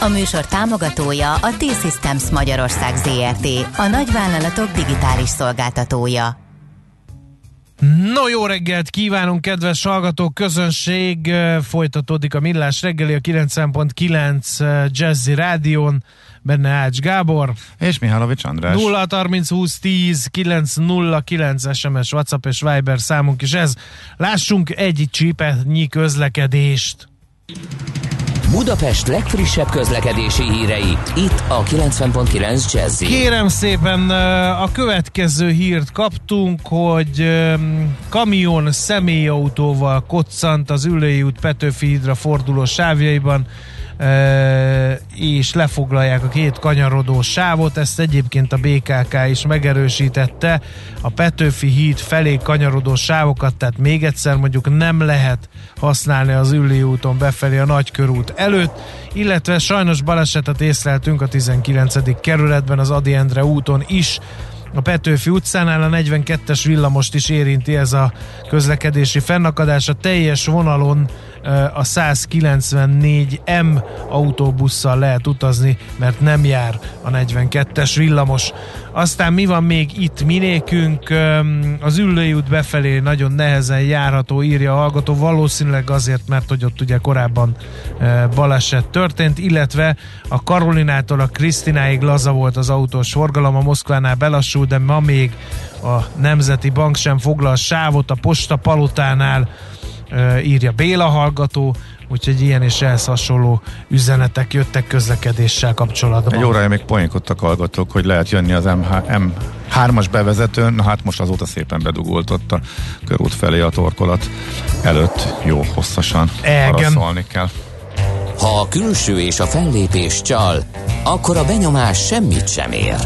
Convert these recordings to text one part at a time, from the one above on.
A műsor támogatója a T-Systems Magyarország ZRT, a nagyvállalatok digitális szolgáltatója. No, jó reggelt kívánunk, kedves hallgatók, közönség! Folytatódik a Millás reggeli a 9.9 Jazzy Rádión, benne Ács Gábor. És Mihálovics András. 0 30 20 10 909 SMS, WhatsApp és Viber számunk is ez. Lássunk egy csípetnyi közlekedést. Budapest legfrissebb közlekedési hírei, itt a 90.9 jazz Kérem szépen, a következő hírt kaptunk, hogy kamion személyautóval koccant az Ülői út Petőfi hídra forduló sávjaiban, és lefoglalják a két kanyarodó sávot, ezt egyébként a BKK is megerősítette, a Petőfi híd felé kanyarodó sávokat, tehát még egyszer mondjuk nem lehet használni az Ülli úton befelé a Nagykörút előtt, illetve sajnos balesetet észleltünk a 19. kerületben az Adi Endre úton is, a Petőfi utcánál a 42-es villamost is érinti ez a közlekedési fennakadás. A teljes vonalon a 194M autóbusszal lehet utazni, mert nem jár a 42-es villamos. Aztán mi van még itt minékünk? Az Üllői út befelé nagyon nehezen járható, írja a hallgató, valószínűleg azért, mert hogy ott ugye korábban baleset történt, illetve a Karolinától a Krisztináig laza volt az autós forgalom, a Moszkvánál belassult, de ma még a Nemzeti Bank sem foglal sávot, a Posta Palotánál írja Béla hallgató, úgyhogy ilyen és ehhez hasonló üzenetek jöttek közlekedéssel kapcsolatban. Egy órája még poénkodtak hallgatók, hogy lehet jönni az MH, M3-as bevezetőn, na hát most azóta szépen bedugult ott a körút felé a torkolat előtt jó hosszasan Egen. kell. Ha a külső és a fellépés csal, akkor a benyomás semmit sem ér.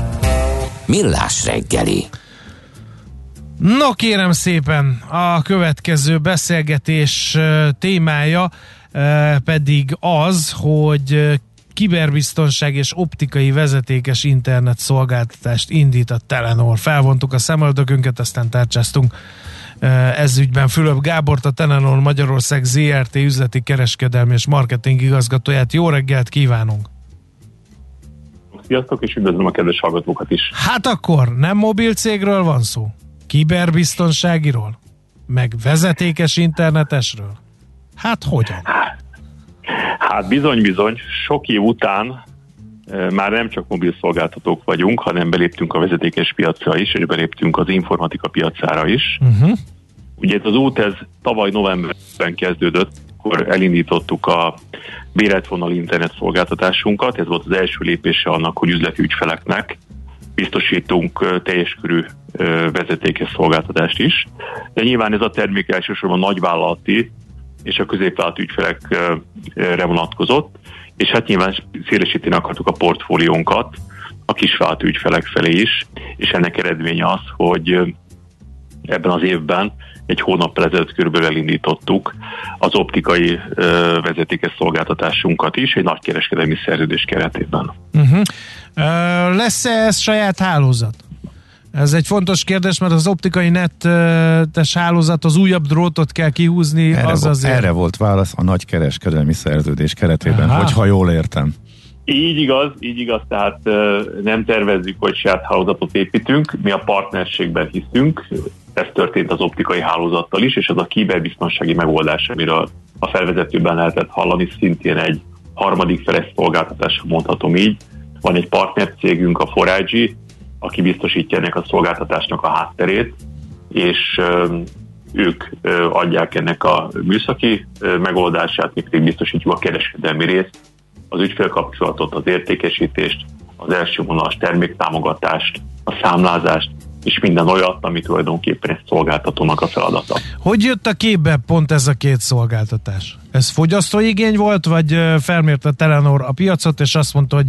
Millás reggeli. No kérem szépen, a következő beszélgetés témája pedig az, hogy kiberbiztonság és optikai vezetékes internet szolgáltatást indít a Telenor. Felvontuk a szemöldökünket, aztán tárcsáztunk ez ügyben Fülöp Gábort, a Telenor Magyarország ZRT üzleti kereskedelmi és marketing igazgatóját. Jó reggelt kívánunk! Sziasztok, és üdvözlöm a kedves hallgatókat is! Hát akkor nem mobil cégről van szó? Kiberbiztonságiról? Meg vezetékes internetesről? Hát hogyan? Hát bizony-bizony, sok év után már nem csak mobil szolgáltatók vagyunk, hanem beléptünk a vezetékes piacra is, és beléptünk az informatika piacára is. Uh-huh. Ugye ez az út ez tavaly novemberben kezdődött, akkor elindítottuk a béretvonal internet szolgáltatásunkat, ez volt az első lépése annak, hogy üzleti ügyfeleknek biztosítunk teljes körű vezetékes szolgáltatást is. De nyilván ez a termék elsősorban nagyvállalati és a középvállalati ügyfelekre vonatkozott, és hát nyilván szélesíteni akartuk a portfóliónkat a kisvállalati ügyfelek felé is, és ennek eredménye az, hogy ebben az évben egy hónap ezelőtt körülbelül elindítottuk az optikai vezetékes szolgáltatásunkat is, egy nagy kereskedelmi szerződés keretében. Uh-huh. Lesz-e ez saját hálózat? Ez egy fontos kérdés, mert az optikai netes hálózat, az újabb drótot kell kihúzni. Erre, az azért... erre volt válasz a nagy kereskedelmi szerződés keretében, Aha. hogyha jól értem. Így igaz, így igaz, tehát nem tervezzük, hogy saját hálózatot építünk, mi a partnerségben hiszünk, ez történt az optikai hálózattal is, és az a kiberbiztonsági megoldás, amiről a felvezetőben lehetett hallani, szintén egy harmadik feles szolgáltatás, mondhatom így. Van egy partnercégünk, a Forage, aki biztosítja ennek a szolgáltatásnak a hátterét, és ők adják ennek a műszaki megoldását, mi pedig biztosítjuk a kereskedelmi részt, az ügyfélkapcsolatot, az értékesítést, az első vonalas terméktámogatást, a számlázást, és minden olyat, ami tulajdonképpen egy szolgáltatónak a feladata. Hogy jött a képbe pont ez a két szolgáltatás? Ez fogyasztóigény volt, vagy felmérte Telenor a piacot, és azt mondta, hogy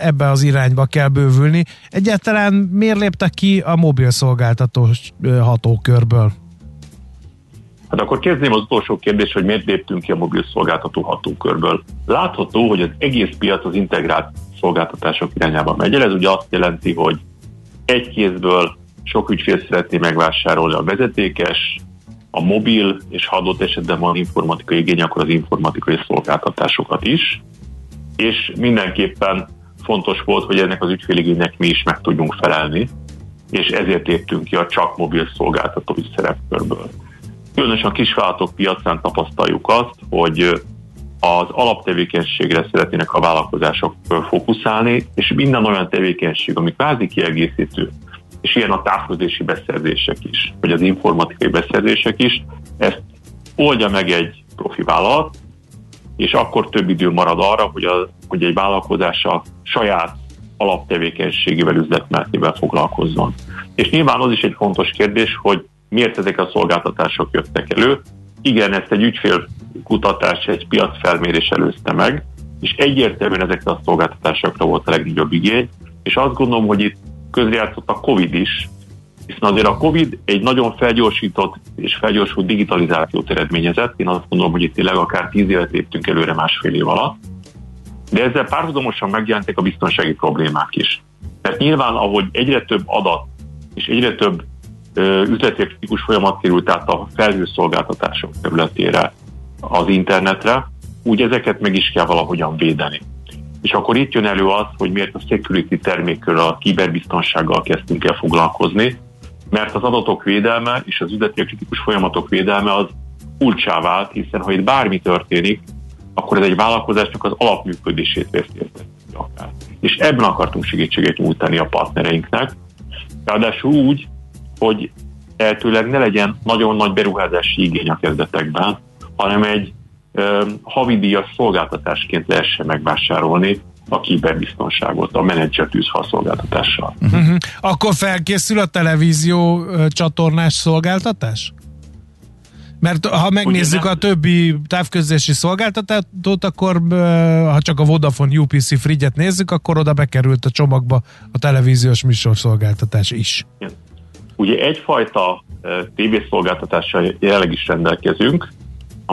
ebbe az irányba kell bővülni. Egyáltalán miért léptek ki a mobil szolgáltató hatókörből? Hát akkor kezdném az utolsó kérdés, hogy miért léptünk ki a mobil szolgáltató hatókörből. Látható, hogy az egész piac az integrált szolgáltatások irányába megy el. Ez ugye azt jelenti, hogy egy kézből sok ügyfél szeretné megvásárolni a vezetékes, a mobil, és ha adott esetben van informatikai igény, akkor az informatikai szolgáltatásokat is. És mindenképpen fontos volt, hogy ennek az ügyféligénynek mi is meg tudjunk felelni, és ezért léptünk ki a csak mobil szolgáltatói szerepkörből. Különösen a kisvállalatok piacán tapasztaljuk azt, hogy az alaptevékenységre szeretnének a vállalkozások fókuszálni, és minden olyan tevékenység, ami kvázi kiegészítő, és ilyen a távközlési beszerzések is, vagy az informatikai beszerzések is, ezt oldja meg egy profi vállalat, és akkor több idő marad arra, hogy, a, hogy egy vállalkozása saját alaptevékenységével, üzletmertével foglalkozzon. És nyilván az is egy fontos kérdés, hogy miért ezek a szolgáltatások jöttek elő. Igen, ezt egy ügyfélkutatás, egy piacfelmérés előzte meg, és egyértelműen ezekre a szolgáltatásokra volt a legnagyobb igény, és azt gondolom, hogy itt közrejátszott a COVID is, hiszen azért a COVID egy nagyon felgyorsított és felgyorsult digitalizációt eredményezett. Én azt gondolom, hogy itt tényleg akár tíz évet léptünk előre másfél év alatt. De ezzel párhuzamosan megjelentek a biztonsági problémák is. Mert nyilván, ahogy egyre több adat és egyre több üzletértékus folyamat került át a felhőszolgáltatások területére az internetre, úgy ezeket meg is kell valahogyan védeni. És akkor itt jön elő az, hogy miért a security termékről, a kiberbiztonsággal kezdtünk el foglalkozni, mert az adatok védelme és az üzleti kritikus folyamatok védelme az kulcsá vált, hiszen ha itt bármi történik, akkor ez egy vállalkozásnak az alapműködését veszélyezteti. És ebben akartunk segítséget nyújtani a partnereinknek, ráadásul úgy, hogy lehetőleg ne legyen nagyon nagy beruházási igény a kezdetekben, hanem egy ö, havidíjas szolgáltatásként lehessen megvásárolni a kiberbiztonságot a menedzser szolgáltatással. Uh-huh. Akkor felkészül a televízió csatornás szolgáltatás? Mert ha megnézzük a többi távközlési szolgáltatót, akkor ha csak a Vodafone UPC Frigyet nézzük, akkor oda bekerült a csomagba a televíziós műsorszolgáltatás is. Ugye egyfajta tévészolgáltatással jelenleg is rendelkezünk,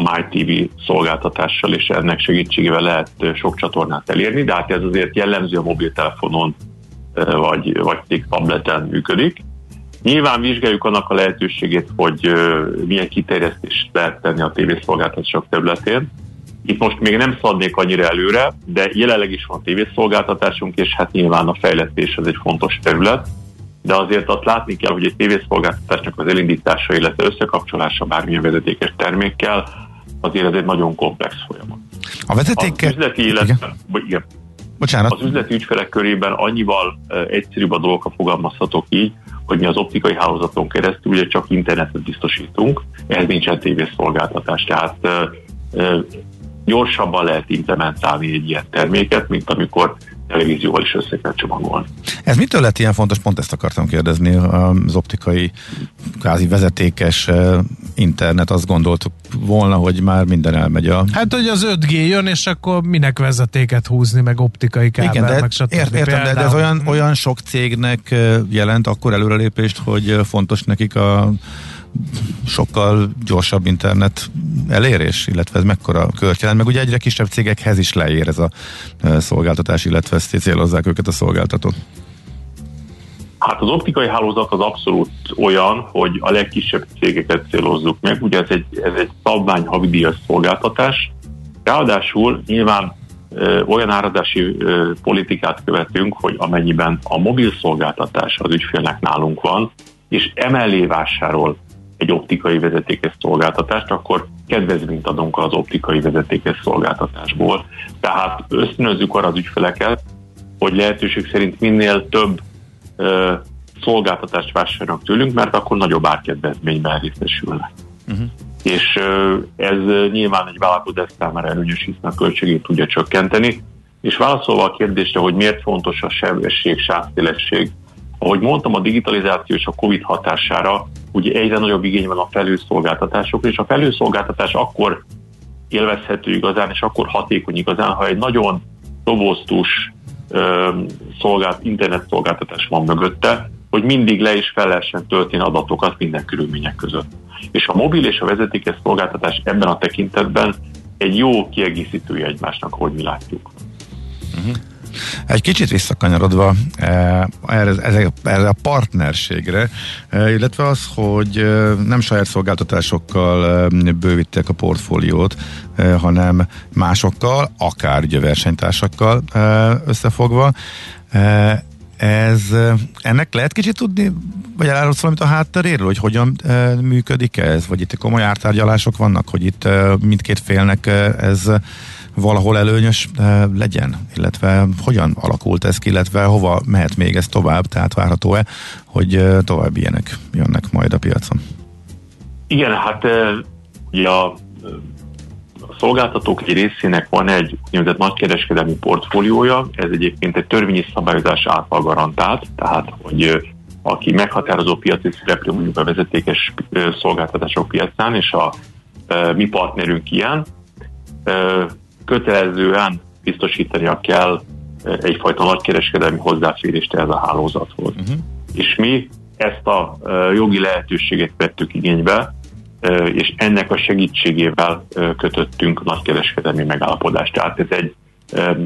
a MyTV szolgáltatással, és ennek segítségével lehet sok csatornát elérni, de hát ez azért jellemző a mobiltelefonon vagy, vagy tableten működik. Nyilván vizsgáljuk annak a lehetőségét, hogy milyen kiterjesztést lehet tenni a tévészolgáltatások területén. Itt most még nem szaladnék annyira előre, de jelenleg is van tévészolgáltatásunk, és hát nyilván a fejlesztés az egy fontos terület de azért azt látni kell, hogy egy tévészolgáltatásnak az elindítása, illetve összekapcsolása bármilyen vezetékes termékkel, azért ez egy nagyon komplex folyamat. A vezetékkel... Az üzleti, illetve, igen. Bocsánat. Az üzleti ügyfelek körében annyival uh, egyszerűbb a dolgok, fogalmazhatok így, hogy mi az optikai hálózaton keresztül ugye csak internetet biztosítunk, ehhez nincsen tévészolgáltatás, tehát uh, uh, gyorsabban lehet implementálni egy ilyen terméket, mint amikor televízióval is össze kell csomagolni. Ez mitől lett ilyen fontos? Pont ezt akartam kérdezni, az optikai kázi vezetékes eh, internet, azt gondoltuk volna, hogy már minden elmegy a... Hát, hogy az 5G jön, és akkor minek vezetéket húzni, meg optikai kábel, Igen, de meg stb. Ért, értem, de, de ez olyan, olyan sok cégnek eh, jelent akkor előrelépést, hogy eh, fontos nekik a sokkal gyorsabb internet elérés, illetve ez mekkora kört jelent, meg ugye egyre kisebb cégekhez is leér ez a szolgáltatás, illetve ezt célozzák őket a szolgáltatók. Hát az optikai hálózat az abszolút olyan, hogy a legkisebb cégeket célozzuk meg. Ugye ez egy, ez egy szabvány havidíjas szolgáltatás. Ráadásul nyilván ö, olyan áradási ö, politikát követünk, hogy amennyiben a mobil szolgáltatás az ügyfélnek nálunk van, és emellé vásárol egy optikai vezetékes szolgáltatást, akkor kedvezményt adunk az optikai vezetékes szolgáltatásból. Tehát ösztönözzük arra az ügyfeleket, hogy lehetőség szerint minél több ö, szolgáltatást vásárolnak tőlünk, mert akkor nagyobb árkedvezményben részesülnek. Uh-huh. És ö, ez nyilván egy vállalkozás számára előnyös, hiszen a költségét tudja csökkenteni. És válaszolva a kérdésre, hogy miért fontos a sebesség, sávszélesség Ahogy mondtam, a digitalizáció és a COVID hatására ugye egyre nagyobb igény van a felőszolgáltatásokra, és a felőszolgáltatás akkor élvezhető igazán, és akkor hatékony igazán, ha egy nagyon robosztus szolgált, internet szolgáltatás van mögötte, hogy mindig le is fel lehessen tölteni adatokat minden körülmények között. És a mobil és a vezetékes szolgáltatás ebben a tekintetben egy jó kiegészítője egymásnak, ahogy mi látjuk. Uh-huh. Egy kicsit visszakanyarodva eh, erre, erre a partnerségre, eh, illetve az, hogy eh, nem saját szolgáltatásokkal bővítek a portfóliót, hanem másokkal, akár ugye versenytársakkal összefogva. Ez, ennek lehet kicsit tudni, vagy elárulsz valamit a hátteréről, hogy hogyan e, működik ez? Vagy itt komoly ártárgyalások vannak, hogy itt e, mindkét félnek ez valahol előnyös e, legyen? Illetve hogyan alakult ez illetve hova mehet még ez tovább? Tehát várható-e, hogy e, tovább ilyenek jönnek majd a piacon? Igen, hát e, ugye a szolgáltatók egy részének van egy úgynevezett nagykereskedelmi portfóliója, ez egyébként egy törvényi szabályozás által garantált, tehát hogy aki meghatározó piaci szereplő mondjuk a vezetékes szolgáltatások piacán, és a mi partnerünk ilyen, kötelezően biztosítania kell egyfajta nagykereskedelmi hozzáférést ez a hálózathoz. Uh-huh. És mi ezt a jogi lehetőséget vettük igénybe, és ennek a segítségével kötöttünk nagykereskedelmi megállapodást. Tehát ez egy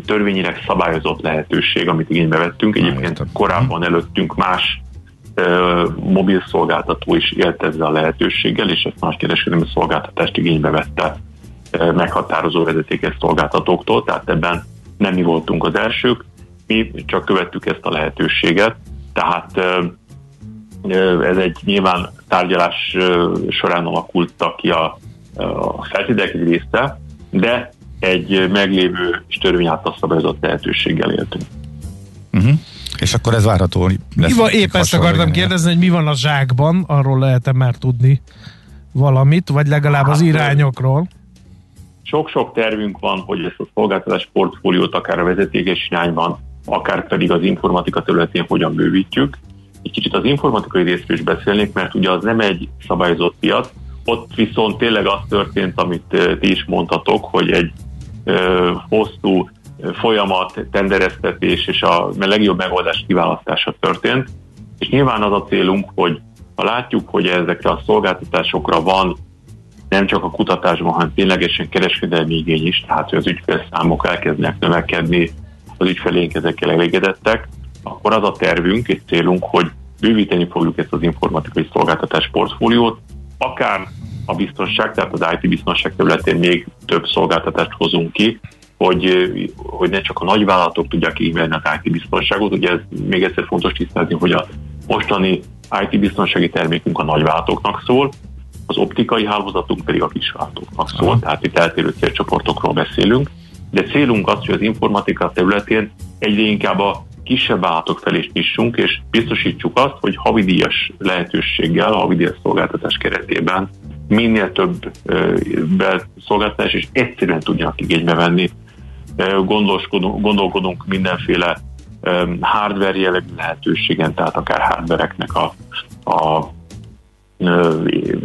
törvényileg szabályozott lehetőség, amit igénybe vettünk. Egyébként korábban előttünk más mobil szolgáltató is élt ezzel a lehetőséggel, és ezt nagykereskedelmi szolgáltatást igénybe vette meghatározó vezetékes szolgáltatóktól, tehát ebben nem mi voltunk az elsők, mi csak követtük ezt a lehetőséget, tehát ez egy nyilván tárgyalás során alakultak ki a, a feltételek egy része, de egy meglévő és törvény által szabályozott lehetőséggel éltünk. Uh-huh. És akkor ez várható lesz. Mi van, épp ezt akartam kérdezni, hogy mi van a zsákban, arról lehet-e már tudni valamit, vagy legalább hát, az irányokról? Sok-sok tervünk van, hogy ezt a szolgáltatás portfóliót akár a vezetékes irányban, akár pedig az informatika területén hogyan bővítjük. Egy kicsit az informatikai részről is beszélnék, mert ugye az nem egy szabályozott piac, ott viszont tényleg az történt, amit ti is mondhatok, hogy egy ö, hosszú folyamat, tendereztetés és a legjobb megoldás kiválasztása történt, és nyilván az a célunk, hogy ha látjuk, hogy ezekre a szolgáltatásokra van nem csak a kutatásban, hanem ténylegesen kereskedelmi igény is, tehát hogy az ügyfélszámok elkezdenek növekedni, az ügyfelénk ezekkel elégedettek, akkor az a tervünk és célunk, hogy bővíteni fogjuk ezt az informatikai szolgáltatás portfóliót, akár a biztonság, tehát az IT biztonság területén még több szolgáltatást hozunk ki, hogy, hogy ne csak a nagyvállalatok tudják igényelni az IT biztonságot. Ugye ez még egyszer fontos tisztázni, hogy a mostani IT biztonsági termékünk a nagyvállalatoknak szól, az optikai hálózatunk pedig a kisvállalatoknak szól, Aha. tehát itt eltérő célcsoportokról beszélünk, de célunk az, hogy az informatika területén egyre inkább a kisebb vállalatok felé is nyissunk, és biztosítsuk azt, hogy havidíjas lehetőséggel, havidíjas szolgáltatás keretében minél több szolgáltatás és egyszerűen tudjanak igénybe venni. Gondolkodunk, gondolkodunk mindenféle hardware jellegű lehetőségen, tehát akár hardvereknek a, a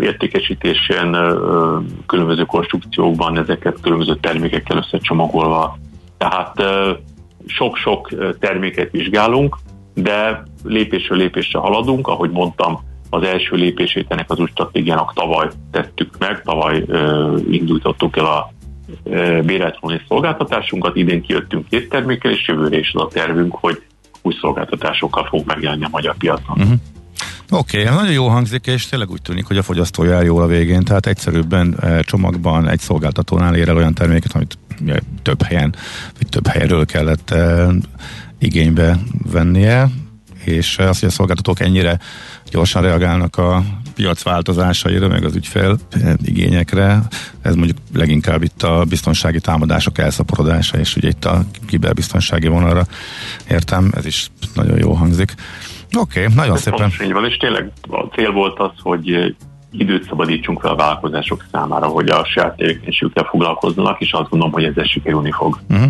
értékesítésén, különböző konstrukciókban ezeket különböző termékekkel összecsomagolva. Tehát sok-sok terméket vizsgálunk, de lépésről lépésre haladunk, ahogy mondtam, az első lépését ennek az új stratégiának tavaly tettük meg, tavaly ö, el a béreltróni szolgáltatásunkat, idén kijöttünk két termékkel, és jövőre is az a tervünk, hogy új szolgáltatásokkal fog megjelenni a magyar piacon. Uh-huh. Oké, okay, nagyon jó hangzik, és tényleg úgy tűnik, hogy a fogyasztó jár jól a végén, tehát egyszerűbben csomagban egy szolgáltatónál ér el olyan terméket, amit több helyen, vagy több helyről kellett igénybe vennie, és az, hogy a szolgáltatók ennyire gyorsan reagálnak a piac változásaira, meg az ügyfél igényekre, ez mondjuk leginkább itt a biztonsági támadások elszaporodása, és ugye itt a kiberbiztonsági vonalra értem, ez is nagyon jó hangzik. Oké, okay, nagyon Ez szépen. Így van, és tényleg a cél volt az, hogy időt szabadítsunk fel a vállalkozások számára, hogy a saját tevékenységükkel foglalkozzanak, és azt gondolom, hogy ezzel sikerülni fog. Uh-huh.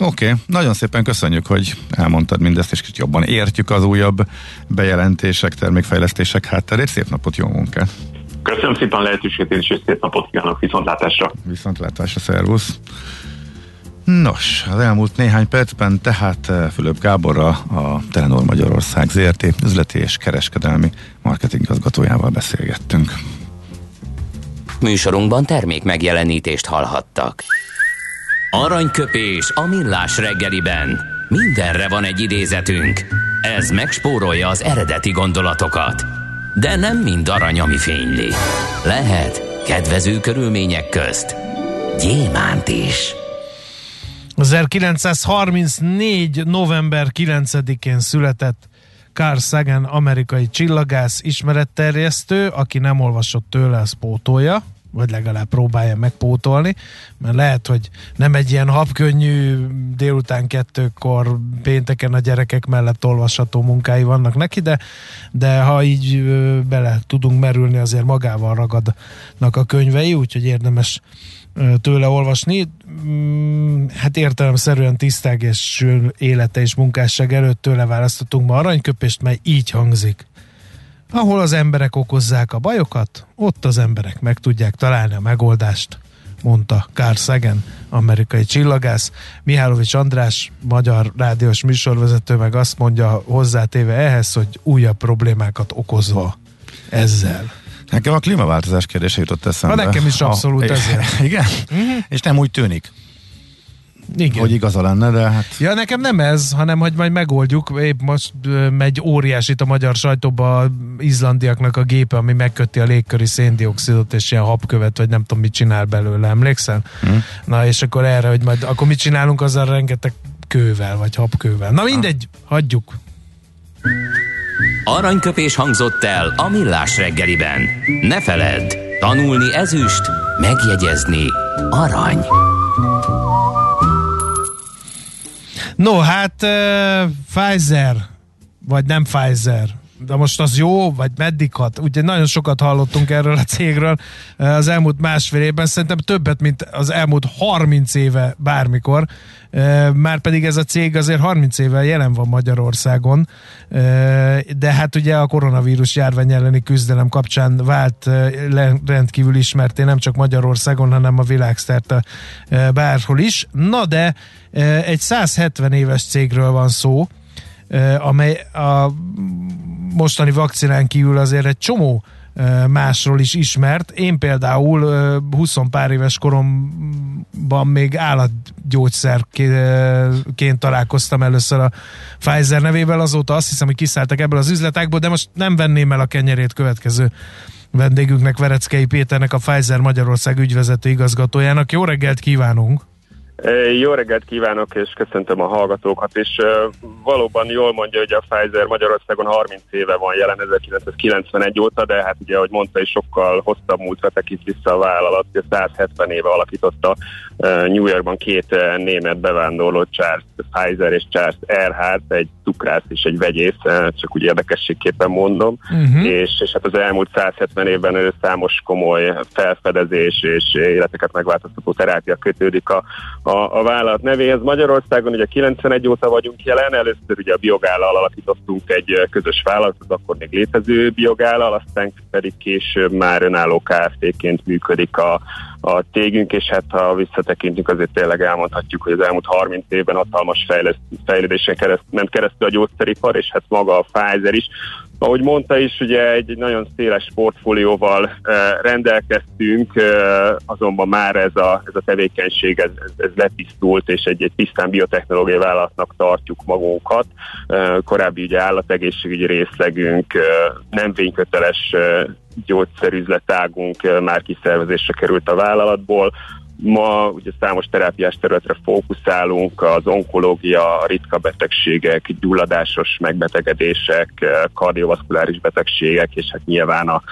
Oké, okay. nagyon szépen köszönjük, hogy elmondtad mindezt, és kicsit jobban értjük az újabb bejelentések, termékfejlesztések hátterét. Szép napot, jó munkát! Köszönöm szépen a lehetőséget, és szép napot kívánok, viszontlátásra! Viszontlátásra, szervusz! Nos, az elmúlt néhány percben tehát eh, Fülöp Gáborra a Telenor Magyarország ZRT üzleti és kereskedelmi marketingigazgatójával beszélgettünk. Műsorunkban termék megjelenítést hallhattak. Aranyköpés a millás reggeliben. Mindenre van egy idézetünk. Ez megspórolja az eredeti gondolatokat. De nem mind arany, ami fényli. Lehet kedvező körülmények közt gyémánt is. 1934. november 9-én született Carl Sagan, amerikai csillagász, ismeretterjesztő, aki nem olvasott tőle, az pótolja, vagy legalább próbálja megpótolni, mert lehet, hogy nem egy ilyen hapkönnyű délután kettőkor pénteken a gyerekek mellett olvasható munkái vannak neki, de, de ha így bele tudunk merülni, azért magával ragadnak a könyvei, úgyhogy érdemes tőle olvasni. Mm, hát értelemszerűen és élete és munkásság előtt tőle választottunk ma aranyköpést, mely így hangzik. Ahol az emberek okozzák a bajokat, ott az emberek meg tudják találni a megoldást, mondta Carl Sagan, amerikai csillagász. Mihálovics András, magyar rádiós műsorvezető meg azt mondja hozzátéve ehhez, hogy újabb problémákat okozva ezzel. Nekem a klímaváltozás kérdése jutott eszembe. Ha nekem is abszolút a, ezért. Igen? Uh-huh. És nem úgy tűnik. Igen. Hogy igaza lenne, de hát... Ja, nekem nem ez, hanem hogy majd megoldjuk. Épp most megy óriási a magyar sajtóba izlandiaknak a gépe, ami megköti a légköri széndiokszidot, és ilyen hapkövet, vagy nem tudom, mit csinál belőle, emlékszel? Hmm. Na, és akkor erre, hogy majd akkor mit csinálunk azzal rengeteg kővel, vagy hapkővel. Na mindegy, hagyjuk. Aranyköpés hangzott el a millás reggeliben. Ne feledd, tanulni ezüst, megjegyezni arany. No, hát uh, Pfizer, vagy nem Pfizer, de most az jó, vagy meddig hat? Ugye nagyon sokat hallottunk erről a cégről az elmúlt másfél évben, szerintem többet, mint az elmúlt 30 éve bármikor. Már pedig ez a cég azért 30 éve jelen van Magyarországon, de hát ugye a koronavírus járvány elleni küzdelem kapcsán vált rendkívül ismerté nem csak Magyarországon, hanem a világszerte bárhol is. Na de egy 170 éves cégről van szó, amely a mostani vakcinán kívül azért egy csomó másról is ismert. Én például 20 pár éves koromban még állatgyógyszerként találkoztam először a Pfizer nevével, azóta azt hiszem, hogy kiszálltak ebből az üzletákból, de most nem venném el a kenyerét következő vendégünknek, Vereckei Péternek, a Pfizer Magyarország ügyvezető igazgatójának. Jó reggelt kívánunk! Jó reggelt kívánok, és köszöntöm a hallgatókat, és valóban jól mondja, hogy a Pfizer Magyarországon 30 éve van jelen 1991 óta, de hát ugye, ahogy mondta, is sokkal hosszabb múltra tekint vissza a vállalat, hogy 170 éve alakította New Yorkban két német bevándorló, Charles Pfizer és Charles Erhardt, egy cukrász és egy vegyész, csak úgy érdekességképpen mondom, uh-huh. és, és hát az elmúlt 170 évben ő számos komoly felfedezés és életeket megváltoztató terápia kötődik a, a, a vállalat nevéhez. Magyarországon ugye 91 óta vagyunk jelen, először ugye a biogállal alakítottunk egy közös vállalatot, akkor még létező biogállal, aztán pedig később már önálló KFT-ként működik a, a tégünk, és hát ha visszatekintünk, azért tényleg elmondhatjuk, hogy az elmúlt 30 évben hatalmas fejlődésen kereszt, ment keresztül a gyógyszeripar, és hát maga a Pfizer is ahogy mondta is, ugye egy nagyon széles portfólióval uh, rendelkeztünk, uh, azonban már ez a, ez a tevékenység ez, ez, ez letisztult, és egy, egy tisztán biotechnológiai vállalatnak tartjuk magunkat. Uh, korábbi ugye állategészségügyi részlegünk, nem vényköteles gyógyszerüzletágunk már kiszervezésre került a vállalatból, Ma ugye számos terápiás területre fókuszálunk, az onkológia, ritka betegségek, gyulladásos megbetegedések, kardiovaszkuláris betegségek, és hát nyilván a,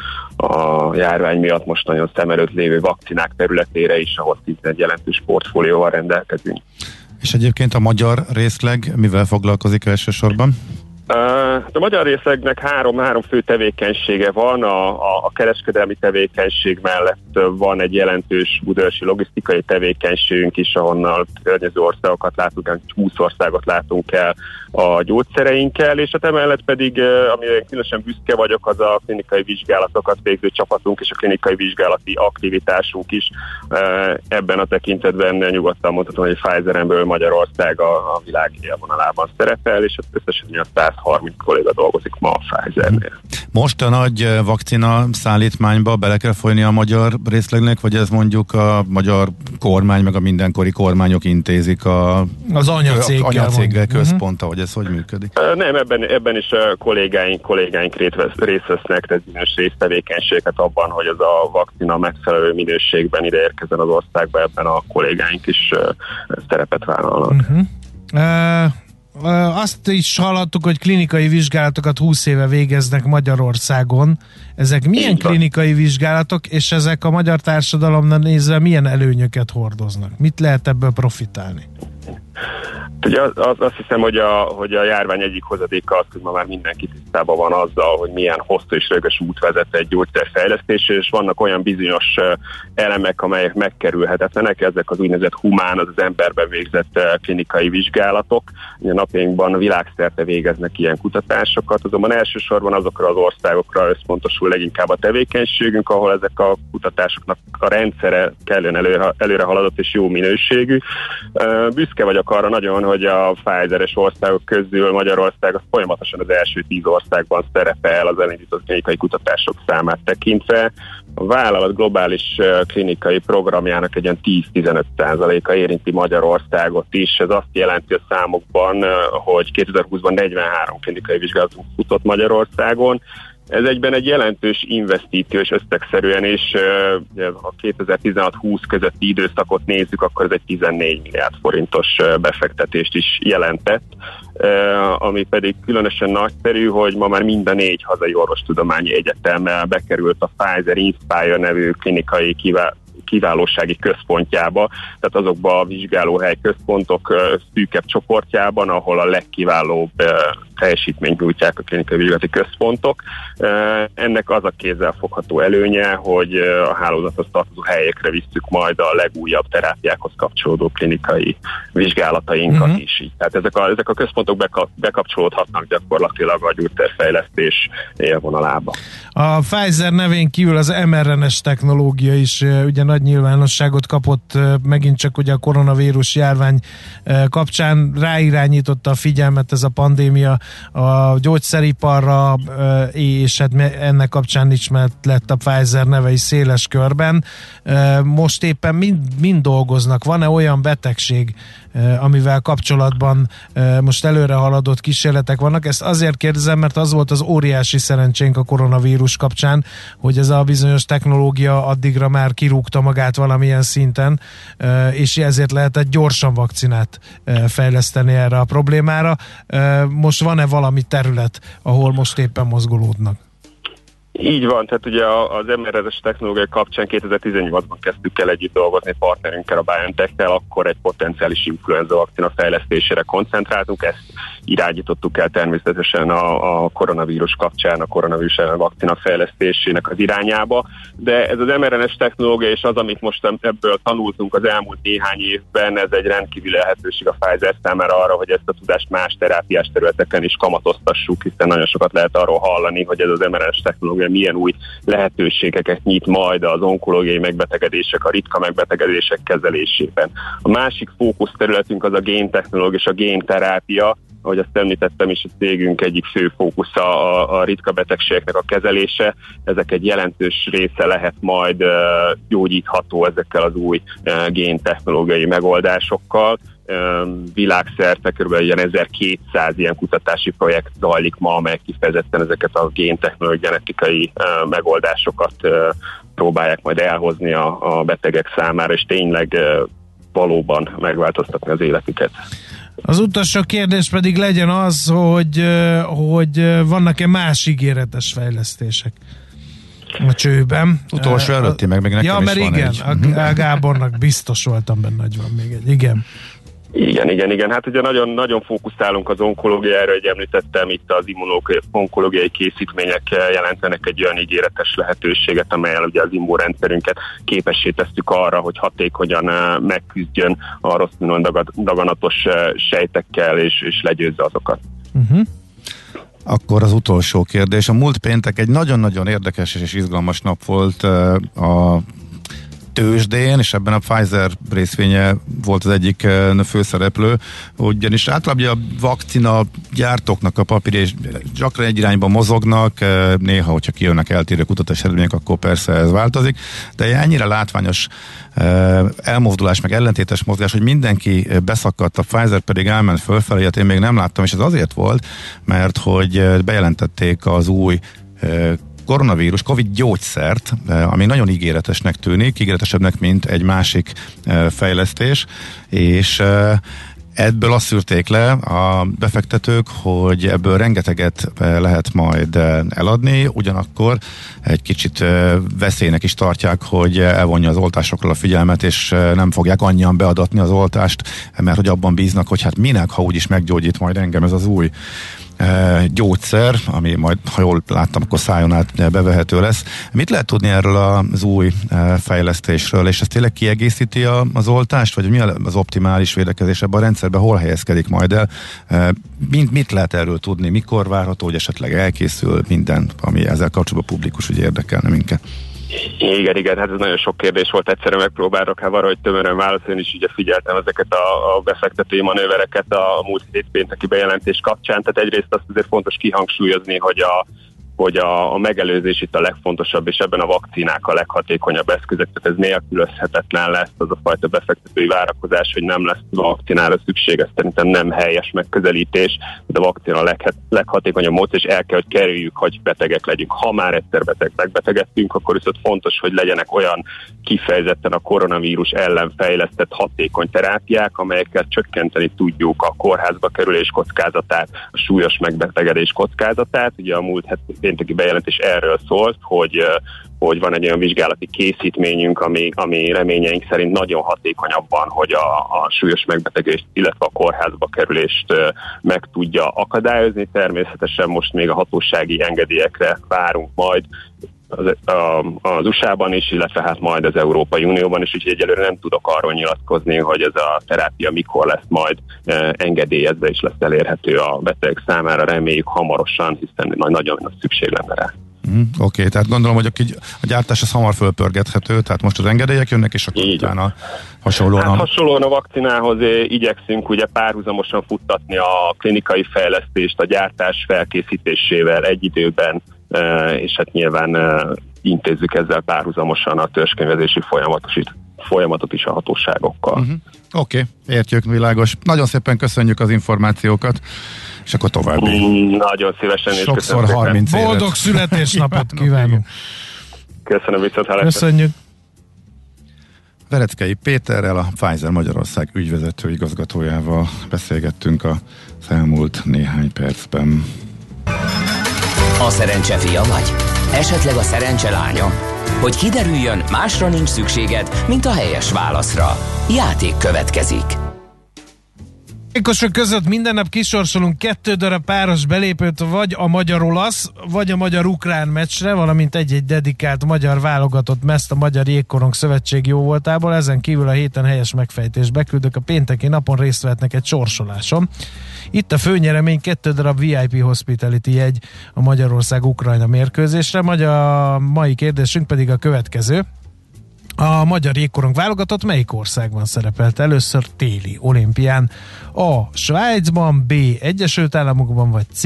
a járvány miatt most nagyon szem előtt lévő vakcinák területére is, ahol egy jelentős portfólióval rendelkezünk. És egyébként a magyar részleg mivel foglalkozik elsősorban? A magyar részlegnek három, három fő tevékenysége van, a, a, a kereskedelmi tevékenység mellett van egy jelentős budaörsi logisztikai tevékenységünk is, ahonnan környező országokat látunk, 20 országot látunk el a gyógyszereinkkel, és hát emellett pedig, amire különösen büszke vagyok, az a klinikai vizsgálatokat végző csapatunk és a klinikai vizsgálati aktivitásunk is. Ebben a tekintetben nyugodtan mondhatom, hogy Pfizer-ből Magyarország a, a világ élvonalában szerepel, és összesen a 130 kolléga dolgozik ma a Pfizer-nél. Most a nagy vakcina szállítmányba bele kell folyni a magyar részlegnek, vagy ez mondjuk a magyar kormány, meg a mindenkori kormányok intézik a, az anyacéggel, anyacéggel központa, hogy ez hogy működik? Nem, ebben, ebben is a kollégáink, kollégáink részt vesznek, tehát bizonyos résztevékenységet abban, hogy ez a vakcina megfelelő minőségben ide érkezzen az országba, ebben a kollégáink is szerepet vállalnak. Uh-huh. Uh, azt is hallottuk, hogy klinikai vizsgálatokat 20 éve végeznek Magyarországon. Ezek milyen klinikai vizsgálatok, és ezek a magyar társadalomnak nézve milyen előnyöket hordoznak? Mit lehet ebből profitálni? Ugye az, az, azt hiszem, hogy a, hogy a járvány egyik hozadéka az, hogy ma már mindenki tisztában van azzal, hogy milyen hosszú és rögös út vezet egy gyógyszerfejlesztés, és vannak olyan bizonyos elemek, amelyek megkerülhetetlenek, ezek az úgynevezett humán, az az emberben végzett klinikai vizsgálatok. A napjainkban világszerte végeznek ilyen kutatásokat, azonban elsősorban azokra az országokra összpontosul leginkább a tevékenységünk, ahol ezek a kutatásoknak a rendszere kellően előre, előre haladott és jó minőségű. Büszke vagyok arra nagyon, hogy a Pfizer-es országok közül Magyarország az folyamatosan az első tíz országban szerepel az elindított klinikai kutatások számát tekintve. A vállalat globális klinikai programjának egy ilyen 10-15%-a érinti Magyarországot is. Ez azt jelenti a számokban, hogy 2020-ban 43 klinikai vizsgálatunk futott Magyarországon, ez egyben egy jelentős investíció, és összegszerűen is, ha 2016-20 közötti időszakot nézzük, akkor ez egy 14 milliárd forintos befektetést is jelentett, ami pedig különösen nagyszerű, hogy ma már mind a négy hazai orvostudományi egyetemmel bekerült a Pfizer Inspire nevű klinikai kiválósági központjába, tehát azokba a vizsgálóhely központok szűkebb csoportjában, ahol a legkiválóbb teljesítményt nyújtják a klinikai vizsgálati központok. Ennek az a kézzel fogható előnye, hogy a hálózathoz tartozó helyekre visszük majd a legújabb terápiákhoz kapcsolódó klinikai vizsgálatainkat uh-huh. is. Tehát ezek a, ezek a központok beka, bekapcsolódhatnak gyakorlatilag a gyógyszerfejlesztés élvonalába. A Pfizer nevén kívül az mRNS technológia is ugye nagy nyilvánosságot kapott megint csak ugye a koronavírus járvány kapcsán ráirányította a figyelmet ez a pandémia a gyógyszeriparra, és hát ennek kapcsán ismert lett a Pfizer neve is széles körben. Most éppen mind, mind dolgoznak? Van-e olyan betegség, amivel kapcsolatban most előre haladott kísérletek vannak? Ezt azért kérdezem, mert az volt az óriási szerencsénk a koronavírus kapcsán, hogy ez a bizonyos technológia addigra már kirúgta magát valamilyen szinten, és ezért lehetett gyorsan vakcinát fejleszteni erre a problémára. Most van-e valami terület, ahol most éppen mozgolódnak? Így van, tehát ugye az mRNA-es technológia kapcsán 2018-ban kezdtük el együtt dolgozni partnerünkkel, a BioNTech-tel, akkor egy potenciális influenza vakcina fejlesztésére koncentráltunk, ezt irányítottuk el természetesen a, a koronavírus kapcsán, a koronavírus ellen vakcina fejlesztésének az irányába, de ez az mRNA-es technológia és az, amit most ebből tanultunk az elmúlt néhány évben, ez egy rendkívül lehetőség a Pfizer számára arra, hogy ezt a tudást más terápiás területeken is kamatoztassuk, hiszen nagyon sokat lehet arról hallani, hogy ez az mRNA-es technológia technológia milyen új lehetőségeket nyit majd az onkológiai megbetegedések, a ritka megbetegedések kezelésében. A másik fókusz területünk az a géntechnológia és a génterápia, ahogy azt említettem is, a cégünk egyik fő fókusza a, a ritka betegségeknek a kezelése. Ezek egy jelentős része lehet majd gyógyítható ezekkel az új géntechnológiai megoldásokkal világszerte kb. ilyen 1200 ilyen kutatási projekt zajlik ma, amely kifejezetten ezeket a géntechnológiai genetikai megoldásokat próbálják majd elhozni a, a betegek számára, és tényleg valóban megváltoztatni az életüket. Az utolsó kérdés pedig legyen az, hogy, hogy vannak-e más ígéretes fejlesztések a csőben. Utolsó előtti, meg még nekem ja, is mert van igen, egy. a Gábornak biztos voltam benne, hogy van még egy. Igen. Igen, igen, igen. Hát ugye nagyon, nagyon fókuszálunk az onkológiára, hogy említettem, itt az immunológiai készítmények jelentenek egy olyan ígéretes lehetőséget, amelyel ugye az immunrendszerünket képessé tesszük arra, hogy hatékonyan eh, megküzdjön a rossz daganatos eh, sejtekkel, és, és legyőzze azokat. Uh-huh. Akkor az utolsó kérdés. A múlt péntek egy nagyon-nagyon érdekes és izgalmas nap volt eh, a tőzsdén, és ebben a Pfizer részvénye volt az egyik eh, főszereplő, ugyanis általában a vakcina gyártóknak a papír és gyakran egy irányba mozognak, eh, néha, hogyha kijönnek eltérő kutatás eredmények, akkor persze ez változik, de ennyire látványos eh, elmozdulás, meg ellentétes mozgás, hogy mindenki beszakadt, a Pfizer pedig elment fölfelé, hát én még nem láttam, és ez azért volt, mert hogy bejelentették az új koronavírus, Covid gyógyszert, eh, ami nagyon ígéretesnek tűnik, ígéretesebbnek, mint egy másik eh, fejlesztés, és eh, Ebből azt szűrték le a befektetők, hogy ebből rengeteget lehet majd eladni, ugyanakkor egy kicsit veszélynek is tartják, hogy elvonja az oltásokról a figyelmet, és nem fogják annyian beadatni az oltást, mert hogy abban bíznak, hogy hát minek, ha úgyis meggyógyít majd engem ez az új gyógyszer, ami majd, ha jól láttam, akkor szájon át bevehető lesz. Mit lehet tudni erről az új fejlesztésről, és ez tényleg kiegészíti az oltást, vagy mi az optimális védekezés ebben a rendszerben, hol helyezkedik majd el? Mint, mit lehet erről tudni, mikor várható, hogy esetleg elkészül minden, ami ezzel kapcsolatban publikus, hogy érdekelne minket? Igen, igen, hát ez nagyon sok kérdés volt, egyszerűen megpróbálok hát arra, hogy tömören válaszolni, és ugye figyeltem ezeket a, a befektetői manővereket a múlt hétpénteki bejelentés kapcsán, tehát egyrészt azt azért fontos kihangsúlyozni, hogy a hogy a, a megelőzés itt a legfontosabb, és ebben a vakcinák a leghatékonyabb eszközök, tehát ez nélkülözhetetlen lesz az a fajta befektetői várakozás, hogy nem lesz vakcinára szükség, ez szerintem nem helyes megközelítés, de a vakcina a leg, leghatékonyabb módszer, és el kell, hogy kerüljük, hogy betegek legyünk. Ha már egyszer beteg megbetegedtünk, akkor viszont fontos, hogy legyenek olyan kifejezetten a koronavírus ellen fejlesztett hatékony terápiák, amelyekkel csökkenteni tudjuk a kórházba kerülés kockázatát, a súlyos megbetegedés kockázatát. Ugye a múlt pénteki bejelentés erről szólt, hogy hogy van egy olyan vizsgálati készítményünk, ami, ami reményeink szerint nagyon hatékonyabban, hogy a, a súlyos megbetegést, illetve a kórházba kerülést meg tudja akadályozni. Természetesen most még a hatósági engedélyekre várunk majd, az, a, az USA-ban is, illetve hát majd az Európai Unióban is, úgyhogy egyelőre nem tudok arról nyilatkozni, hogy ez a terápia mikor lesz majd e, engedélyezve és lesz elérhető a beteg számára, reméljük hamarosan, hiszen nagy, nagyon nagy szükség lenne rá. Mm, Oké, okay, tehát gondolom, hogy a, a gyártás az hamar fölpörgethető, tehát most az engedélyek jönnek, és akkor Így. utána hasonlóan... Hát hasonlóan a vakcinához eh, igyekszünk ugye párhuzamosan futtatni a klinikai fejlesztést a gyártás felkészítésével egy időben és hát nyilván intézzük ezzel párhuzamosan a törzskönyvezési folyamatot, folyamatot is a hatóságokkal. Uh-huh. Oké, okay, értjük, világos. Nagyon szépen köszönjük az információkat, és akkor további. Mm, nagyon szívesen. És Sokszor 30 évet. Boldog születésnapot kívánunk. Köszönöm viszont Köszönjük. Vereckei Péterrel, a Pfizer Magyarország ügyvezető igazgatójával beszélgettünk a elmúlt néhány percben. A szerencse fia vagy? Esetleg a szerencse lánya? Hogy kiderüljön, másra nincs szükséged, mint a helyes válaszra. Játék következik. Játékosok között minden nap kisorsolunk kettő darab páros belépőt, vagy a magyar-olasz, vagy a magyar-ukrán meccsre, valamint egy-egy dedikált magyar válogatott meszt a Magyar Jégkorong Szövetség jó voltából. Ezen kívül a héten helyes megfejtés beküldök a pénteki napon részt vehetnek egy sorsoláson. Itt a főnyeremény kettő darab VIP Hospitality jegy a Magyarország-Ukrajna mérkőzésre. Magyar mai kérdésünk pedig a következő. A magyar jégkorong válogatott melyik országban szerepelt először téli olimpián? A. Svájcban, B. Egyesült Államokban, vagy C.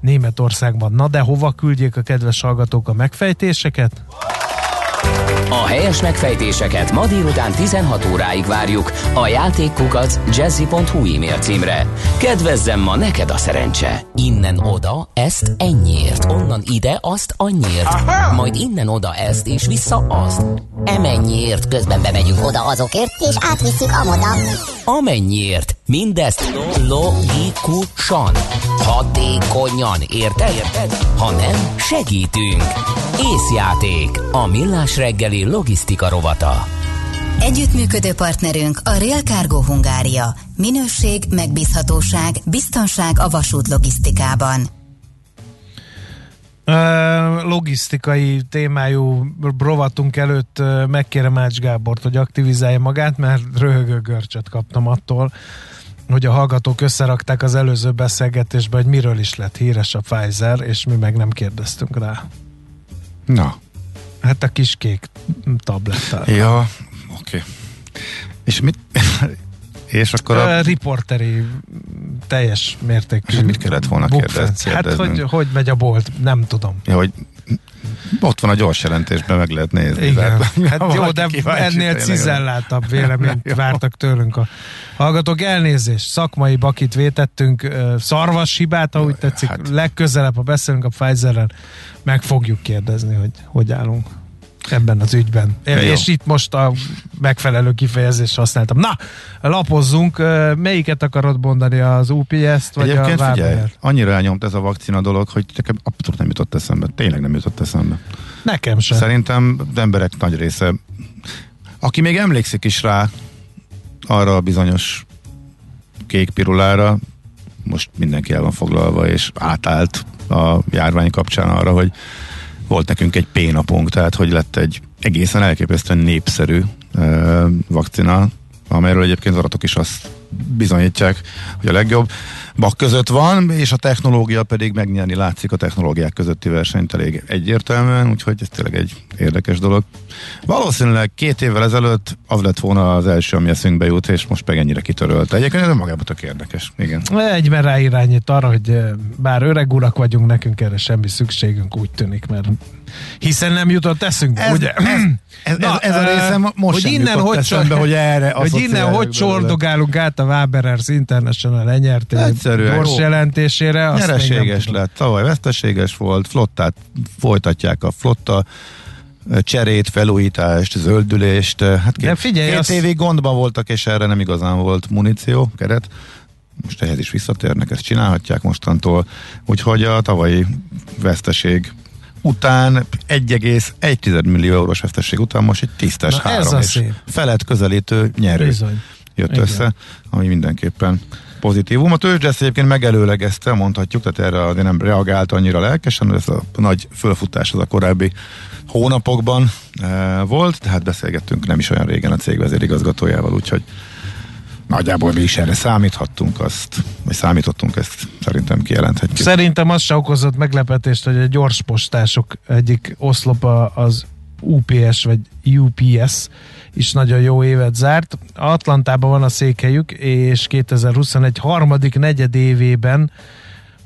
Németországban. Na de hova küldjék a kedves hallgatók a megfejtéseket? A helyes megfejtéseket ma délután 16 óráig várjuk a játékkukac jazzy.hu e-mail címre. Kedvezzem ma neked a szerencse! Innen oda, ezt ennyiért, onnan ide, azt annyiért, Aha! majd innen oda ezt és vissza azt. Emennyiért közben bemegyünk oda azokért, és átvisszük amoda. Amennyiért, mindezt logikusan, hatékonyan, érted? érted? Ha nem, segítünk. Észjáték, a millás reggeli logisztika rovata. Együttműködő partnerünk a Rail Cargo Hungária. Minőség, megbízhatóság, biztonság a vasút logisztikában. Uh, logisztikai témájú rovatunk előtt uh, megkérem Ács Gábort, hogy aktivizálja magát, mert röhögő görcsöt kaptam attól, hogy a hallgatók összerakták az előző beszélgetésbe, hogy miről is lett híres a Pfizer, és mi meg nem kérdeztünk rá. Na. Hát a kis kék tablettel. Ja, oké. Okay. És mit... és akkor a... a... Riporteri teljes mértékű. És mit kellett volna kérdezni? Hát, hogy, hogy megy a bolt, nem tudom. Ja, hogy ott van a gyors jelentésben, meg lehet nézni. Igen. Tehát, hát jó, de ennél cizelláltabb véleményt vártak tőlünk a hallgatók. Elnézést, szakmai bakit vétettünk, szarvas hibát, ahogy tetszik. Hát. Legközelebb, ha beszélünk a Pfizer-rel, meg fogjuk kérdezni, hogy hogy állunk ebben az ügyben. Ja, és jó. itt most a megfelelő kifejezést használtam. Na, lapozzunk. Melyiket akarod mondani, az UPS-t vagy Egyébként a figyelj, annyira elnyomt ez a vakcina dolog, hogy nekem abszolút nem jutott eszembe. Tényleg nem jutott eszembe. Nekem sem. Szerintem az emberek nagy része, aki még emlékszik is rá, arra a bizonyos kék pirulára, most mindenki el van foglalva, és átállt a járvány kapcsán arra, hogy volt nekünk egy P-napunk, tehát hogy lett egy egészen elképesztően népszerű vakcina, amelyről egyébként az adatok is azt bizonyítják, hogy a legjobb bak között van, és a technológia pedig megnyerni látszik a technológiák közötti versenyt elég egyértelműen, úgyhogy ez tényleg egy érdekes dolog. Valószínűleg két évvel ezelőtt az lett volna az első, ami eszünkbe jut, és most meg ennyire kitörölt. Egyébként ez magában tök érdekes. Igen. Egyben ráirányít arra, hogy bár öreg urak vagyunk, nekünk erre semmi szükségünk úgy tűnik, mert hiszen nem jutott eszünkbe, ez, ugye? Ez, ez, Na, ez, ez a része most hogy innen hogy eszembe, hogy erre Hogy innen hogy csordogálunk át a Waberers International lenyerté gyors jelentésére. Nyereséges lett, tavaly veszteséges volt, flottát folytatják a flotta cserét, felújítást, zöldülést. Hát két, De figyelj, két azt... évig gondban voltak, és erre nem igazán volt muníció, keret. Most ehhez is visszatérnek, ezt csinálhatják mostantól. Úgyhogy a tavalyi veszteség után 1,1 millió eurós veszteség után most egy tisztes Na három és szép. felett közelítő nyerő Bizony. jött Igen. össze, ami mindenképpen pozitívum. A tőzsde ezt egyébként megelőlegezte, mondhatjuk, tehát erre azért nem reagált annyira lelkesen, ez a nagy fölfutás az a korábbi hónapokban e, volt, tehát beszélgettünk nem is olyan régen a cég vezérigazgatójával, úgyhogy nagyjából mi is erre számíthattunk azt, vagy számítottunk ezt szerintem kijelenthetjük. Szerintem az se okozott meglepetést, hogy a gyorspostások egyik oszlopa az UPS vagy UPS is nagyon jó évet zárt. Atlantában van a székhelyük, és 2021 harmadik negyed évében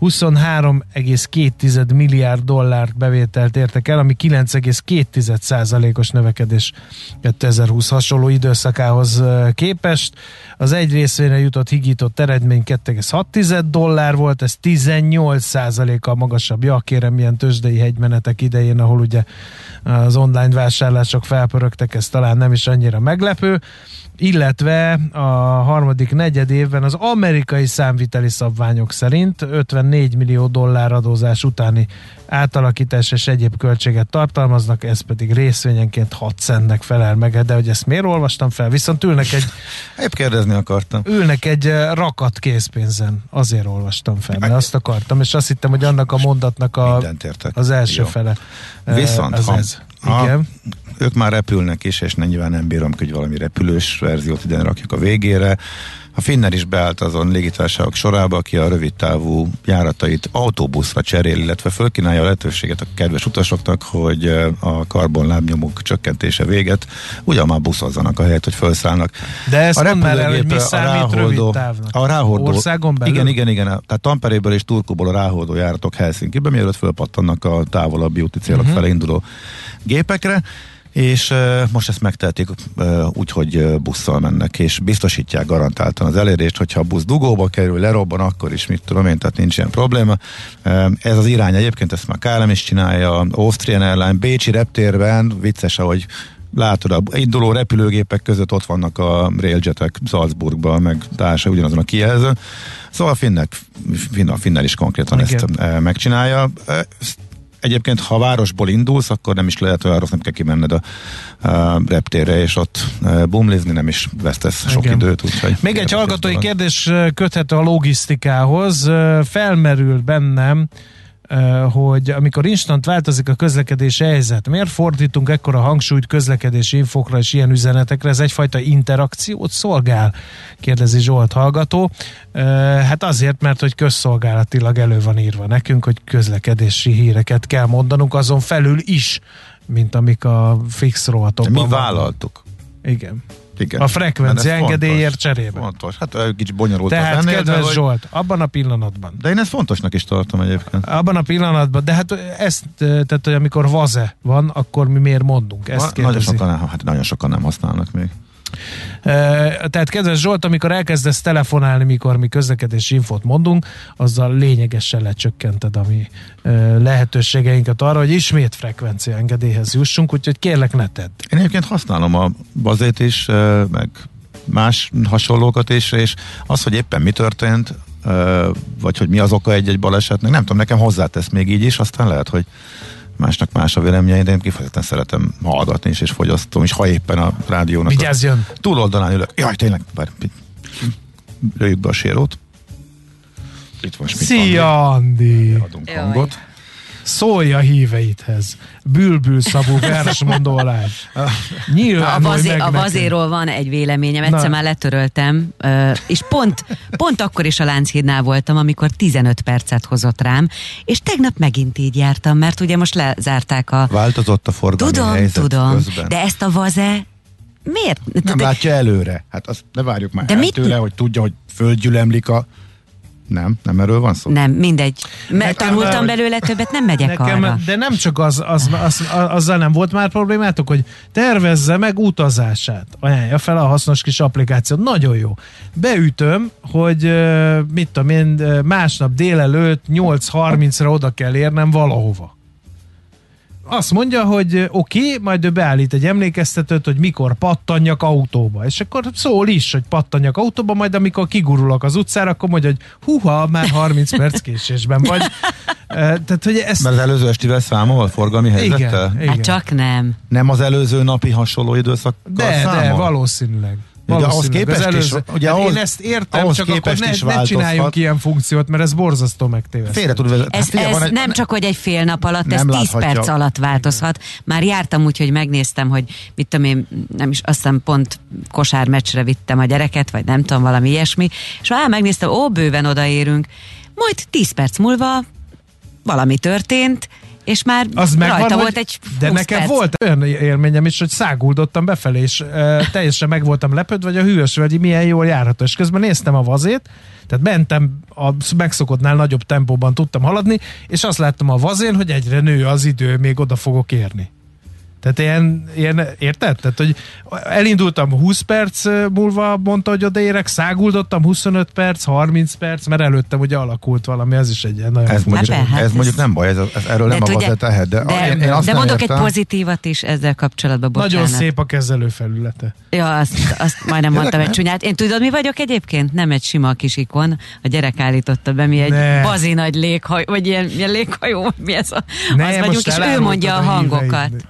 23,2 milliárd dollárt bevételt értek el, ami 9,2 os növekedés 2020 hasonló időszakához képest. Az egy részvényre jutott higított eredmény 2,6 dollár volt, ez 18% kal magasabb. Ja, kérem, milyen tőzsdei hegymenetek idején, ahol ugye az online vásárlások felpörögtek, ez talán nem is annyira meglepő illetve a harmadik negyed évben az amerikai számviteli szabványok szerint 54 millió dollár adózás utáni átalakítás és egyéb költséget tartalmaznak, ez pedig részvényenként 6 centnek felel meg, de hogy ezt miért olvastam fel? Viszont ülnek egy... Épp kérdezni akartam. Ülnek egy rakat készpénzen, azért olvastam fel, mert azt akartam, és azt hittem, hogy annak a mondatnak a, az első Jó. fele. Viszont, az ha, ez. Igen. ők már repülnek is, és nyilván nem bírom, hogy valami repülős verziót ide rakjuk a végére. A Finner is beállt azon légitársaságok sorába, aki a rövid távú járatait autóbuszra cserél, illetve fölkínálja a lehetőséget a kedves utasoknak, hogy a karbonlábnyomuk csökkentése véget, ugyan már buszozzanak a helyet, hogy felszállnak. De ezt a már el, hogy mi számít ráholdó, rövid távnak? A ráhordó, Országon belül? Igen, igen, igen. Tehát Tamperéből és Turkuból a ráhordó járatok Helsinki-be, mielőtt fölpattannak a távolabbi úti célok uh-huh. felé induló gépekre és most ezt megtehetik úgy, hogy busszal mennek, és biztosítják garantáltan az elérést, hogyha a busz dugóba kerül, lerobban, akkor is mit tudom én, tehát nincs ilyen probléma. Ez az irány egyébként, ezt már KLM is csinálja, Austrian Airline, Bécsi reptérben, vicces, ahogy látod, a induló repülőgépek között ott vannak a railjetek Salzburgban, meg társa ugyanazon a kijelző. Szóval a finnek, finna, finnel is konkrétan Igen. ezt megcsinálja. E, egyébként, ha városból indulsz, akkor nem is lehet olyan rossz, nem kell kimenned a, a reptérre, és ott uh, bumlizni, nem is vesztesz sok Igen. időt. Úgyhogy Még egy hallgatói dolog. kérdés ö, köthető a logisztikához. Ö, Felmerül bennem, hogy amikor instant változik a közlekedési helyzet, miért fordítunk ekkora hangsúlyt közlekedési infokra és ilyen üzenetekre? Ez egyfajta interakciót szolgál? Kérdezi Zsolt hallgató. Hát azért, mert hogy közszolgálatilag elő van írva nekünk, hogy közlekedési híreket kell mondanunk, azon felül is, mint amik a fix rovatokban mi vállaltuk. Igen. Igen. A frekvencia engedélyért cserébe. Fontos. Hát egy kicsit bonyolult Tehát, ennél, kedves de, hogy- Zsolt, abban a pillanatban, de én ezt fontosnak is tartom egyébként. abban a pillanatban, de hát ezt, tehát, hogy amikor vaze van, akkor mi miért mondunk? Ezt Na, nagyon, sokan, hát nagyon sokan nem használnak még. Tehát kedves Zsolt, amikor elkezdesz telefonálni, mikor mi közlekedési infót mondunk, azzal lényegesen lecsökkented a mi lehetőségeinket arra, hogy ismét frekvencia engedélyhez jussunk, úgyhogy kérlek ne tedd. Én egyébként használom a bazét is, meg más hasonlókat is, és az, hogy éppen mi történt, vagy hogy mi az oka egy-egy balesetnek, nem tudom, nekem hozzátesz még így is, aztán lehet, hogy másnak más a véleménye, de én kifejezetten szeretem hallgatni is, és fogyasztom is, ha éppen a rádiónak a Vigyázzjon! túloldalán ülök. Jaj, tényleg, bár lőjük be a sérót. Itt most mit Szia, Andi! adunk Jaj. hangot. Szólj a híveidhez! Bülbül szabú versmondó alá. Nyilván, A, vazé, a vazéról van egy véleményem, egyszer Na. már letöröltem, és pont, pont akkor is a Lánchídnál voltam, amikor 15 percet hozott rám, és tegnap megint így jártam, mert ugye most lezárták a... Változott a forgalmi Tudom, helyzet tudom, közben. de ezt a vaze miért? Nem de, látja előre. Hát azt ne várjuk már De el mit- tőle, hogy tudja, hogy földgyülemlik a... Nem, nem erről van szó? Nem, mindegy. Mert Nekem, tanultam hogy- belőle többet, nem megyek Nekem, arra. de nem csak az, az, az, az, azzal nem volt már problémátok, hogy tervezze meg utazását. Ajánlja fel a hasznos kis applikációt. Nagyon jó. Beütöm, hogy mit tudom én, másnap délelőtt 8.30-ra oda kell érnem valahova. Azt mondja, hogy oké, okay, majd ő beállít egy emlékeztetőt, hogy mikor pattanjak autóba. És akkor szól is, hogy pattanjak autóba, majd amikor kigurulok az utcára, akkor mondja, hogy huha, már 30 perc késésben vagy. Tehát, hogy ezt Mert az előző estivel számol forgalmi helyzettel? igen, igen. Hát csak nem. Nem az előző napi hasonló időszakkal De, számol? de, valószínűleg. Ugye ahhoz Valószínűleg. képest Az is- előző, ugye hát ahhoz- én ezt értem, ahhoz csak akkor képest ne, is ne csináljunk ilyen funkciót, mert ez borzasztó megtévesztő. Félre tud vezetni. Ez, Hát ez van egy- nem csak, hogy egy fél nap alatt, ez Nem 10 láthatja. perc alatt változhat. Már jártam úgy, hogy megnéztem, hogy mit tudom én, nem is, azt hiszem pont kosármeccsre vittem a gyereket, vagy nem tudom, valami ilyesmi, és már megnéztem, ó, bőven odaérünk. Majd 10 perc múlva valami történt, és már Az megvan, rajta volt egy De 20 nekem perc. volt olyan élményem is, hogy száguldottam befelé, és e, teljesen meg voltam lepődve, hogy a hűvös völgyi milyen jól járható. És közben néztem a vazét, tehát mentem a megszokottnál nagyobb tempóban tudtam haladni, és azt láttam a vazén, hogy egyre nő az idő, még oda fogok érni. Tehát ilyen, ilyen, érted? Tehát, hogy elindultam 20 perc múlva, mondta, hogy odaérek, száguldottam 25 perc, 30 perc, mert előttem ugye alakult valami, ez is egy ilyen nagyon Ez mondjuk, Hát, hát ez ez- mondjuk nem baj, ez, ez erről nem a tudja- vazet tehet, de, de, én, én azt de nem mondok értem. egy pozitívat is ezzel kapcsolatban, bocsánat. Nagyon szép a kezelőfelülete. Ja, azt, azt majdnem mondtam egy csúnyát. Én tudod, mi vagyok egyébként? Nem egy sima kis ikon. A gyerek állította be, mi egy Ne. bazi nagy léghajó, vagy ilyen, ilyen léghajó, mi ez a, Ne, az vagyunk, és ő mondja a a hangokat. híveid.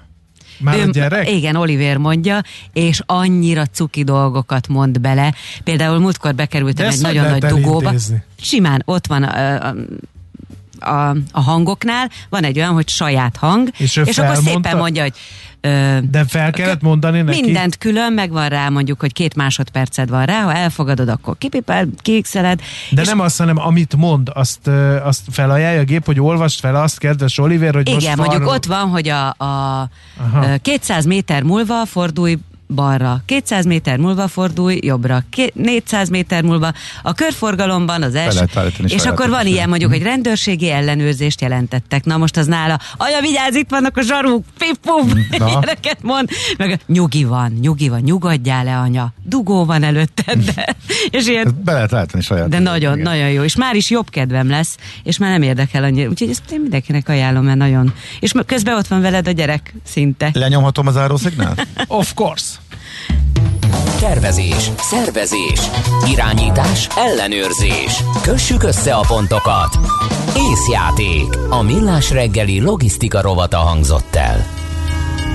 Már ő, a gyerek? Igen, Oliver mondja, és annyira cuki dolgokat mond bele. Például múltkor De bekerültem egy ezt hogy nagyon nagy dugóba. elintézni? Simán, ott van a, a, hangoknál, van egy olyan, hogy saját hang, És és akkor szépen mondja, hogy ö, De fel kellett mondani neki? Mindent külön, meg van rá mondjuk, hogy két másodperced van rá, ha elfogadod, akkor kipipel, kiixeled. De és nem azt, hanem amit mond, azt, azt felajánlja a gép, hogy olvast fel azt, kedves Oliver, hogy most igen, far... mondjuk ott van, hogy a, a Aha. ö, 200 méter múlva fordulj balra, 200 méter múlva fordulj jobbra, Ké- 400 méter múlva a körforgalomban az első, és akkor van ilyen mondjuk, hogy rendőrségi ellenőrzést jelentettek. Na most az nála, anya vigyázz, itt vannak a zsaruk, pip-pum, Na. ilyeneket mond, meg nyugi van, nyugi van, nyugodjál le anya, dugó van előtted, de, és ilyen Ezt be lehet saját. de nagyon, Igen. nagyon jó. És már is jobb kedvem lesz, és már nem érdekel annyira. Úgyhogy ezt én mindenkinek ajánlom, mert nagyon... És közben ott van veled a gyerek szinte. Lenyomhatom az árószignál? Of course. Tervezés, szervezés, irányítás, ellenőrzés. Kössük össze a pontokat. Észjáték. A millás reggeli logisztika rovata hangzott el.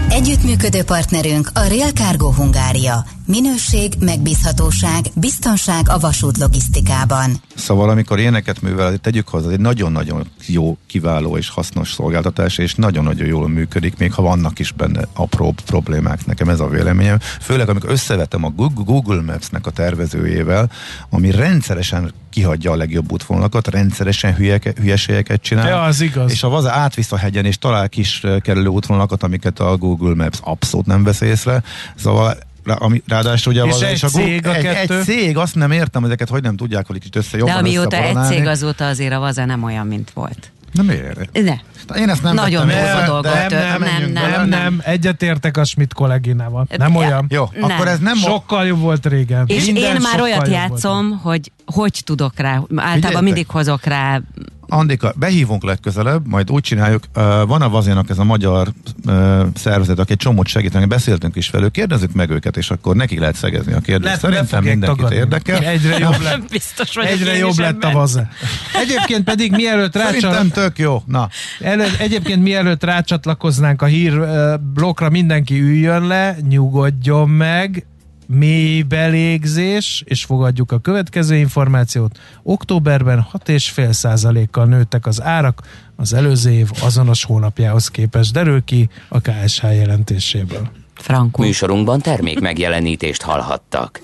Együttműködő partnerünk a Real Cargo Hungária. Minőség, megbízhatóság, biztonság a vasút logisztikában. Szóval amikor ilyeneket művel, tegyük hozzá, egy nagyon-nagyon jó, kiváló és hasznos szolgáltatás, és nagyon-nagyon jól működik, még ha vannak is benne apró problémák, nekem ez a véleményem. Főleg, amikor összevetem a Google, Maps-nek a tervezőjével, ami rendszeresen kihagyja a legjobb útvonalakat, rendszeresen hülyeke, hülyeségeket csinál. Ja, az igaz. És a vaza átvisz a hegyen, és talál kis eh, kerülő útvonalakat, amiket a Google Maps abszolút nem vesz észre. Szóval Rá, ami, ráadásul ugye És az, egy a Google- cég a egy, kettő? egy cég, azt nem értem, hogy ezeket hogy nem tudják, hogy kicsit össze De jobban amióta egy cég, azóta azért a vaza nem olyan, mint volt. Nem ér. Ne. Én ezt nem Nagyon észre, dolgot de- de nem, menjünk nem, bele. Nem, nem, egyetértek a Schmidt kolléginával. Nem Ja. olyan. Jó, Nem. akkor ez nem... Sokkal jobb volt régen. És Minden én már olyat játszom, hogy hogy tudok rá. Általában mindig hozok rá. Andika, behívunk legközelebb, majd úgy csináljuk, van a Vazinak ez a magyar szervezet, aki egy csomót segítenek, beszéltünk is velük, kérdezzük meg őket, és akkor nekik lehet szegezni a kérdést. Szerintem mindenkit tagadni. érdekel. Egyre jobb lett. Biztos vagyok Egyre én jobb lett a vaze. Egyébként pedig mielőtt Szerintem rácsal... tök jó. Na, Elő, egyébként mielőtt rácsatlakoznánk a hír blokkra, mindenki üljön le, nyugodjon meg, mély belégzés, és fogadjuk a következő információt. Októberben 6,5%-kal nőttek az árak az előző év azonos hónapjához képest, derül ki a KSH jelentéséből. Frankó. Műsorunkban termék megjelenítést hallhattak.